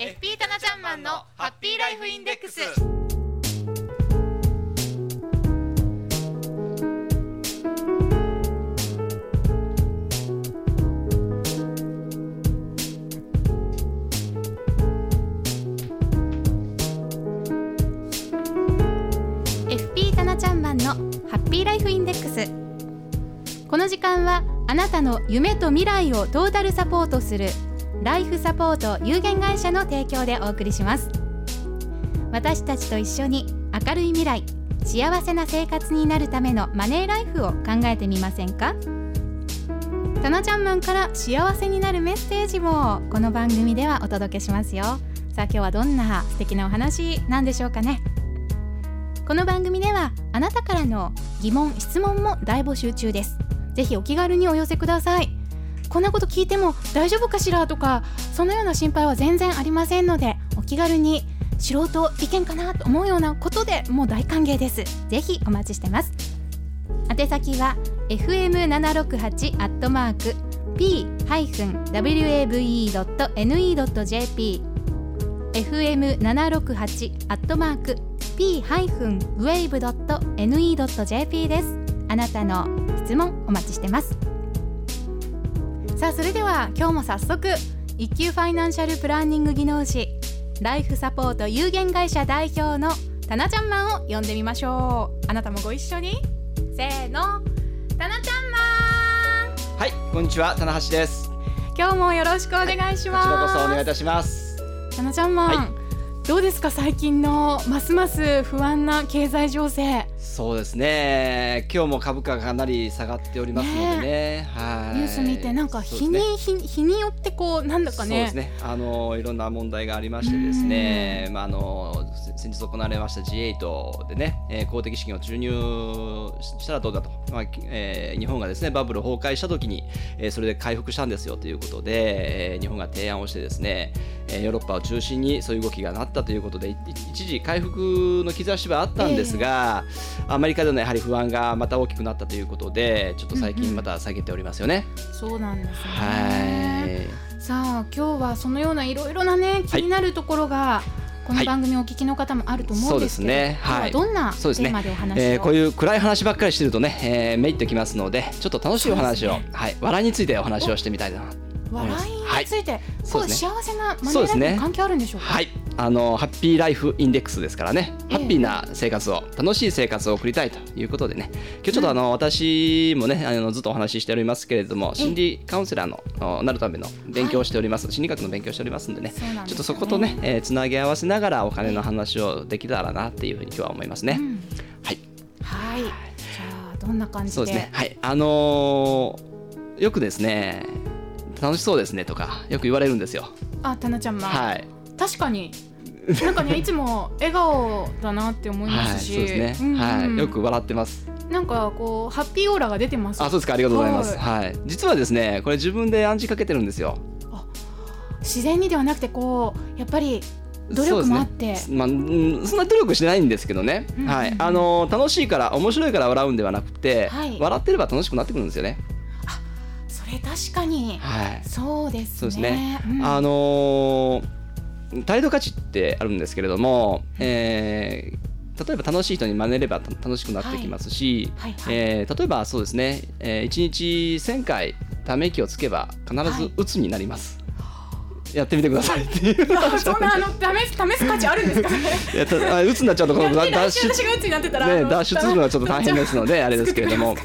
FP タナちゃんマンのハッピーライフインデックス。タナちゃんマンのハッピーライフインデックス。この時間はあなたの夢と未来をトータルサポートするライフサポート有限会社の提供でお送りします。私たちと一緒に明るい未来幸せな生活になるためのマネーライフを考えてみませんか？タナちゃんマンから幸せになるメッセージもこの番組ではお届けしますよ。さあ今日はどんな素敵なお話なんでしょうかね？この番組ではあなたからの疑問質問も大募集中です。ぜひお気軽にお寄せください。こんなこと聞いても大丈夫かしらとかそのような心配は全然ありませんのでお気軽に素人意見かなと思うようなことでもう大歓迎です。ぜひお待ちしてます。宛先は fm768 アットマーク p-wave.ne.jp fm768 アットマーク p-wave.ne.jp です。あなたの質問お待ちしてます。さあそれでは今日も早速一級ファイナンシャルプランニング技能士ライフサポート有限会社代表のタナちゃんマンを呼んでみましょう。あなたもご一緒に。せーのタナちゃんマンはいこんにちは棚橋です。今日もよろしくお願いします、はい、こちらこそお願いいたします。タナちゃんマン、はい。どうですか最近のますます不安な経済情勢そうですね。今日も株価がかなり下がっておりますのでね、ね、はい。ニュース見てなんか日に、ね、日日によってこうなんだかね。そうですね。あのいろんな問題がありましてですね。まああの先日行われました G8 でね、えー、公的資金を注入したらどうだと、まあえー、日本がですねバブル崩壊した時に、えー、それで回復したんですよということで、えー、日本が提案をしてですね、えー、ヨーロッパを中心にそういう動きがなったということで一時回復の兆しはあったんですが、えー、アメリカでのやはり不安がまた大きくなったということでちょっと最近また下げておりますよね。うんうん、そうなんですね。はい。さあ今日はそのようないろいろなね気になるところが、はいこの番組お聞きの方もあると思うんですけど、はい、ね。はい、どんなテーマでお話を、ね。えー、こういう暗い話ばっかりしてるとね、えー、めいってきますのでちょっと楽しいお話を、ね、はい、笑いについてお話をしてみたいな。笑いについて、はい、そうですね、幸せなマネーライフ関係あるんでしょうか？はい、あのハッピーライフインデックスですからね、ハッピーな生活を楽しい生活を送りたいということでね、今日ちょっとあの、うん、私もねあのずっとお話ししておりますけれども、心理カウンセラーのなるための勉強をしております、はい、心理学の勉強しておりますんでね、ちょっとそことね、えー、つなぎ合わせながらお金の話をできたらなっていうふうに今日は思いますね。うん、はい。はい。じゃあどんな感じで？そうですね。はい。あのー、よくですね。楽しそうですねとかよく言われるんですよ。あ、たなちゃんまはい。確かに。なんかねいつも笑顔だなって思いますし、はい、そうですね、はい、よく笑ってます。なんかこうハッピーオーラが出てます。あ、そうですか、ありがとうございます。はい、はい、実はですね、これ自分で暗示かけてるんですよ。自然にではなくてこうやっぱり努力もあって、ね、まあ、そんな努力してないんですけどね、うんうんうん、はい、あの楽しいから面白いから笑うんではなくて、はい、笑ってれば楽しくなってくるんですよね。れ確かに、はい、そうですね。そうですね。うん、あのー、態度価値ってあるんですけれども、えー、例えば楽しい人に真似れば楽しくなってきますし、はいはいはい、えー、例えばそうですね、えー、1日1000回ため息をつけば必ず鬱になります。やってみてくださいっていう。そんなあの試す試す価値あるんですか？ね。いやた鬱になっちゃうとこの脱出私が鬱になってたらね脱出するのはちょっと大変ですのであれですけれども、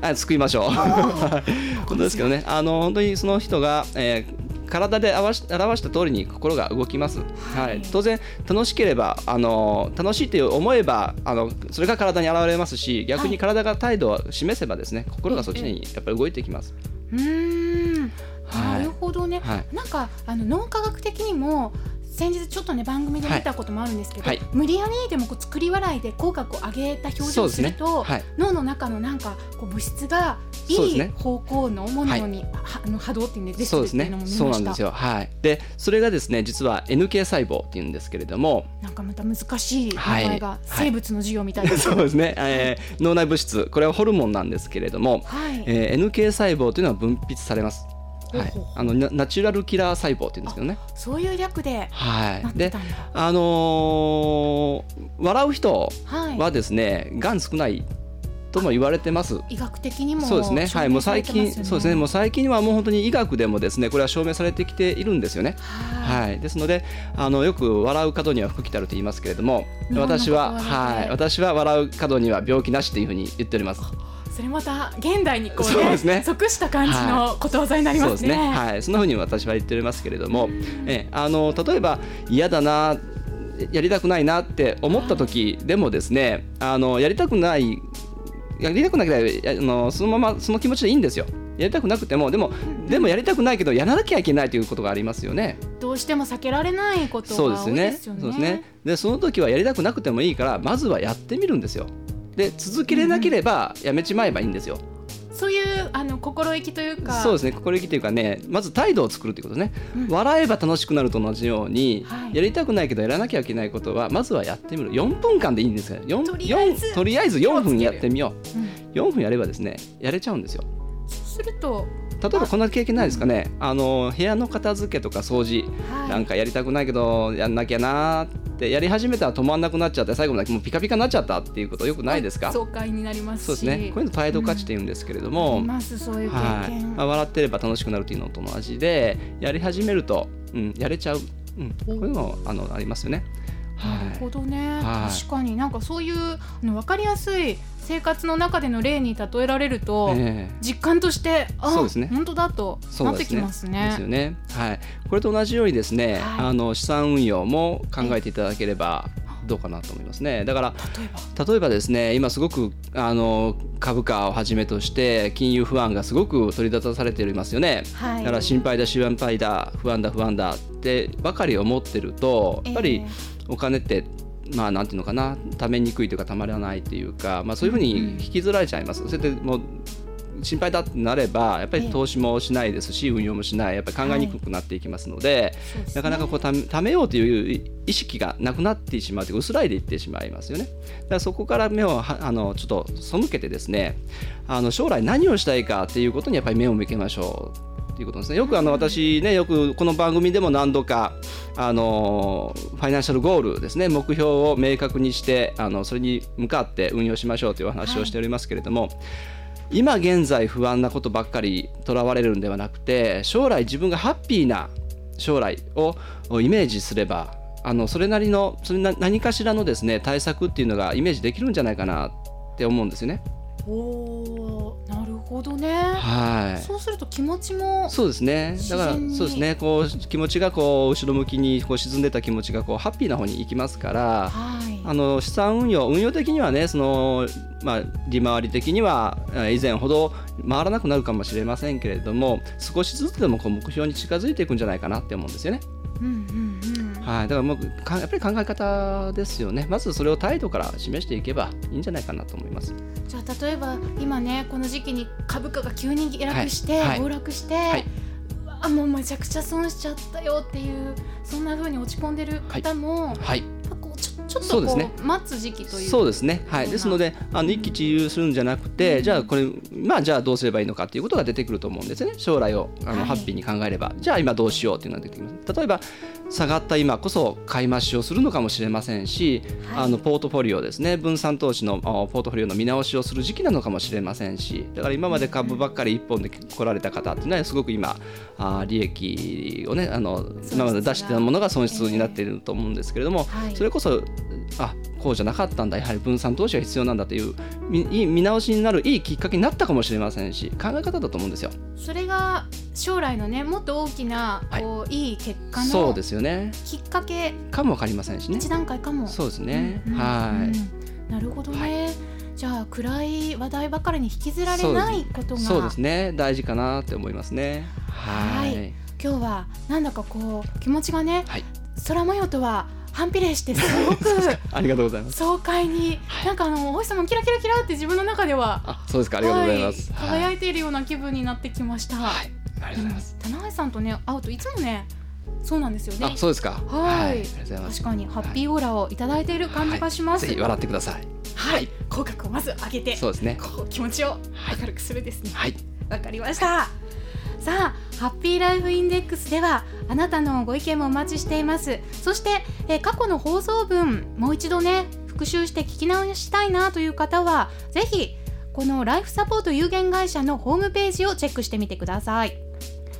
はい救いましょう。本当ですけどねあの本当にその人が、えー体で表し表した通りに心が動きます、はい、当然楽しければあの楽しいと思えばあのそれが体に現れますし逆に体が態度を示せばですね心がそっちにやっぱり動いてきます。うん。なるほどね、はい、なんかあの脳科学的にも先日ちょっとね番組で見たこともあるんですけど、はい、無理やりでもこう作り笑いで口角を上げた表情をすると、ね。はい、脳の中のなんかこう物質がいい方向のものに、ね、あの波動っていうんで出てるっていうのも見ました。そうなんですよ。はい。でそれがですね実は NK 細胞っていうんですけれどもなんかまた難しい名前が、生物の授業みたいな、そうですね、えー、脳内物質。これはホルモンなんですけれども、はい。えー、NK 細胞というのは分泌されます。はい。あのナナチュラルキラー細胞って言うんですけどね。そういう略ではい、であのー笑う人はい。はですね、がん少ないとも言われてます。医学的にもそうですね、はい、もう最近、そうですね、もう最近はもう本当に医学でもですね、これは証明されてきているんですよね。はい。はい、ですので、あのよく笑う角には福来たると言いますけれども、私は、はい、私は笑う角には病気なしというふうに言っております。それまた現代にこうそうですね。即した感じのことわざになりますね。そうですね、はい、そんなふうに私は言っておりますけれども、えあの例えば嫌だなやりたくないなって思った時でもですねあのやりたくないやりたくなければやあのそのままその気持ちでいいんですよやりたくなくてもでもでもやりたくないけどやらなきゃいけないということがありますよね。どうしても避けられないことそうが多いですよね。ですよね。そうですね。でその時はやりたくなくてもいいからまずはやってみるんですよ。で続けれなければやめちまえばいいんですよ。そういうあの心意気というか。そうですね心意気というかねまず態度を作るということね、うん。笑えば楽しくなると同じように、はい。やりたくないけどやらなきゃいけないことはまずはやってみる。4分間でいいんですよ。4とりあえず4とりあえず4分やってみよう。んう4分やればですねやれちゃうんですよ。そうすると、例えばこんな経験ないですかね。あの部屋の片付けとか掃除はい、なんかやりたくないけどやんなきゃなーってやり始めたら止まんなくなっちゃって最後までもうピカピカになっちゃったっていうことよくないですか？爽快になりますし。そうですね。こういうの態度価値って言うんですけれどあも、りますそういう経はい。験。まあ、笑ってれば楽しくなるというのと同じでやり始めると、うん、やれちゃう、うん、こういうのあのありますよね。なるほどね、はい。確かに。なんかそういうあの分かりやすい生活の中での例に例えられると、ええ実感としてあそうですね本当だとなってきますね。ですよね。はい。これと同じようにですね、はいあの資産運用も考えていただければどうかなと思いますね。だから例えば？例えばですね、今すごくあの株価をはじめとして金融不安がすごく取り沙汰されていますよね。はいだから心配だ心配だ不安だ不安だってばかり思ってるとやっぱりお金ってまあなんていうのかな貯めにくいというかたまらないというか、まあ、そういうふうに引きずられちゃいます。それでもう心配だってなればやっぱり投資もしないですし運用もしないやっぱり考えにくくなっていきますので、そうですね。なかなかこうため貯めようという意識がなくなってしまうというか薄らいでいってしまいますよね。だからそこから目をはあのちょっと背けてですねあの将来何をしたいかっていうことにやっぱり目を向けましょう。ということですね。よくあの私ねよくこの番組でも何度かあのファイナンシャルゴールですね目標を明確にしてあのそれに向かって運用しましょうというお話をしておりますけれども、今現在不安なことばっかりとらわれるんではなくて将来自分がハッピーな将来をイメージすればあのそれなりのそれな何かしらのですね対策っていうのがイメージできるんじゃないかなって思うんですよね。おーなるほどね、はいそうすると気持ちもそうですね。だからそうですね。こう気持ちがこう後ろ向きにこう沈んでた気持ちがこうハッピーな方に行きますから、はいあの資産運用運用的にはねそのまあ利回り的にはえー以前ほど回らなくなるかもしれませんけれども、少しずつでもこう目標に近づいていくんじゃないかなって思うんですよね。うんうんうんはい。だからもうかやっぱり考え方ですよね。まずそれを態度から示していけばいいんじゃないかなと思います。じゃあ例えば今ねこの時期に株価が急に下落して、はいはい暴落して、はいうわもうめちゃくちゃ損しちゃったよっていうそんな風に落ち込んでる方も、はい。こうちょちょっとこうそうですね。待つ時期というそうですね、はい、ですのであの一喜一憂するんじゃなくて、じゃあこれまあじゃあどうすればいいのかっていうことが出てくると思うんですね。将来をあの、はい。ハッピーに考えれば。じゃあ今どうしようっていうのが出てきます。例えば下がった今こそ買い増しをするのかもしれませんし、はい。あのポートフォリオですね。分散投資のあポートフォリオの見直しをする時期なのかもしれませんし。だから今まで株ばっかり一本で来られた方っていうのはすごく今あ利益をねあの今まで出してたものが損失になっていると思うんですけれども、はい。それこそあこうじゃなかったんだ。やはり分散投資が必要なんだという見直しになるいいきっかけになったかもしれませんし考え方だと思うんですよ。それが将来のねもっと大きなはい。こう、い、い結果のそうですよね。きっかけかも分かりませんしね。一。段階かも。そうですね、うんうんはい、うん。なるほどね、じゃあ暗い話題ばかりに引きずられないことがそうですね。大事かなって思いますね。はい、はい。今日はなんだかこう気持ちがね、はい。空模様とは反比例してすごく ありがとうございます。爽快に、なんかあのお星様キラキラキラって自分の中ではあそうですかありがとうございます。はい、輝はいいているような気分になってきました。はい、ありがとうございます。うん棚橋さんとね会うといつもねそうなんですよねあそうですか。はい。確かにハッピーオーラをいただいている感じがします、ぜひ笑ってください。はい口角をまず上げてそうですね。こう気持ちを明るくするですねはい。わかりましたさあハッピーライフインデックスではあなたのご意見もお待ちしています。そして、え過去の放送分もう一度ね復習して聞き直したいなという方はぜひこのライフサポート有限会社のホームページをチェックしてみてください。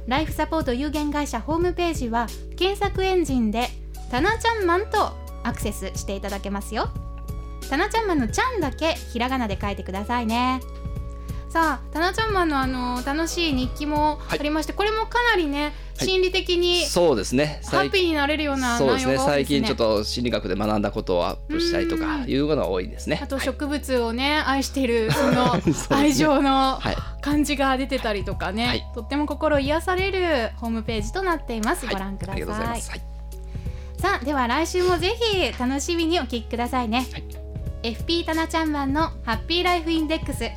ライフサポート有限会社ホームページは検索エンジンでタナちゃんマンとアクセスしていただけますよ。タナちゃんマンのちゃんだけひらがなで書いてくださいね。さあタナちゃんマンのあの楽しい日記もありまして、これもかなりねはい。心理的にそうですね。ハッピーになれるような内容そうですね。最近ちょっと心理学で学んだことをアップしたりとかいうのが多いですね。あと植物をね愛している その愛情のはい感じが出てたりとかね、はい。とっても心癒されるホームページとなっています、はい。ご覧くだありがとうございさい。さあでは来週もぜひ楽しみにお聞きくださいね、はい。FP タナちゃんマンのハッピーライフインデックス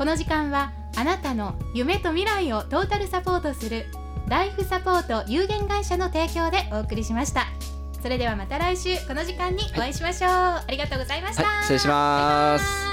この時間はあなたの夢と未来をトータルサポートするライフサポート有限会社の提供でお送りしました。それではまた来週この時間にお会いしましょう、ありがとうございました、はい失礼します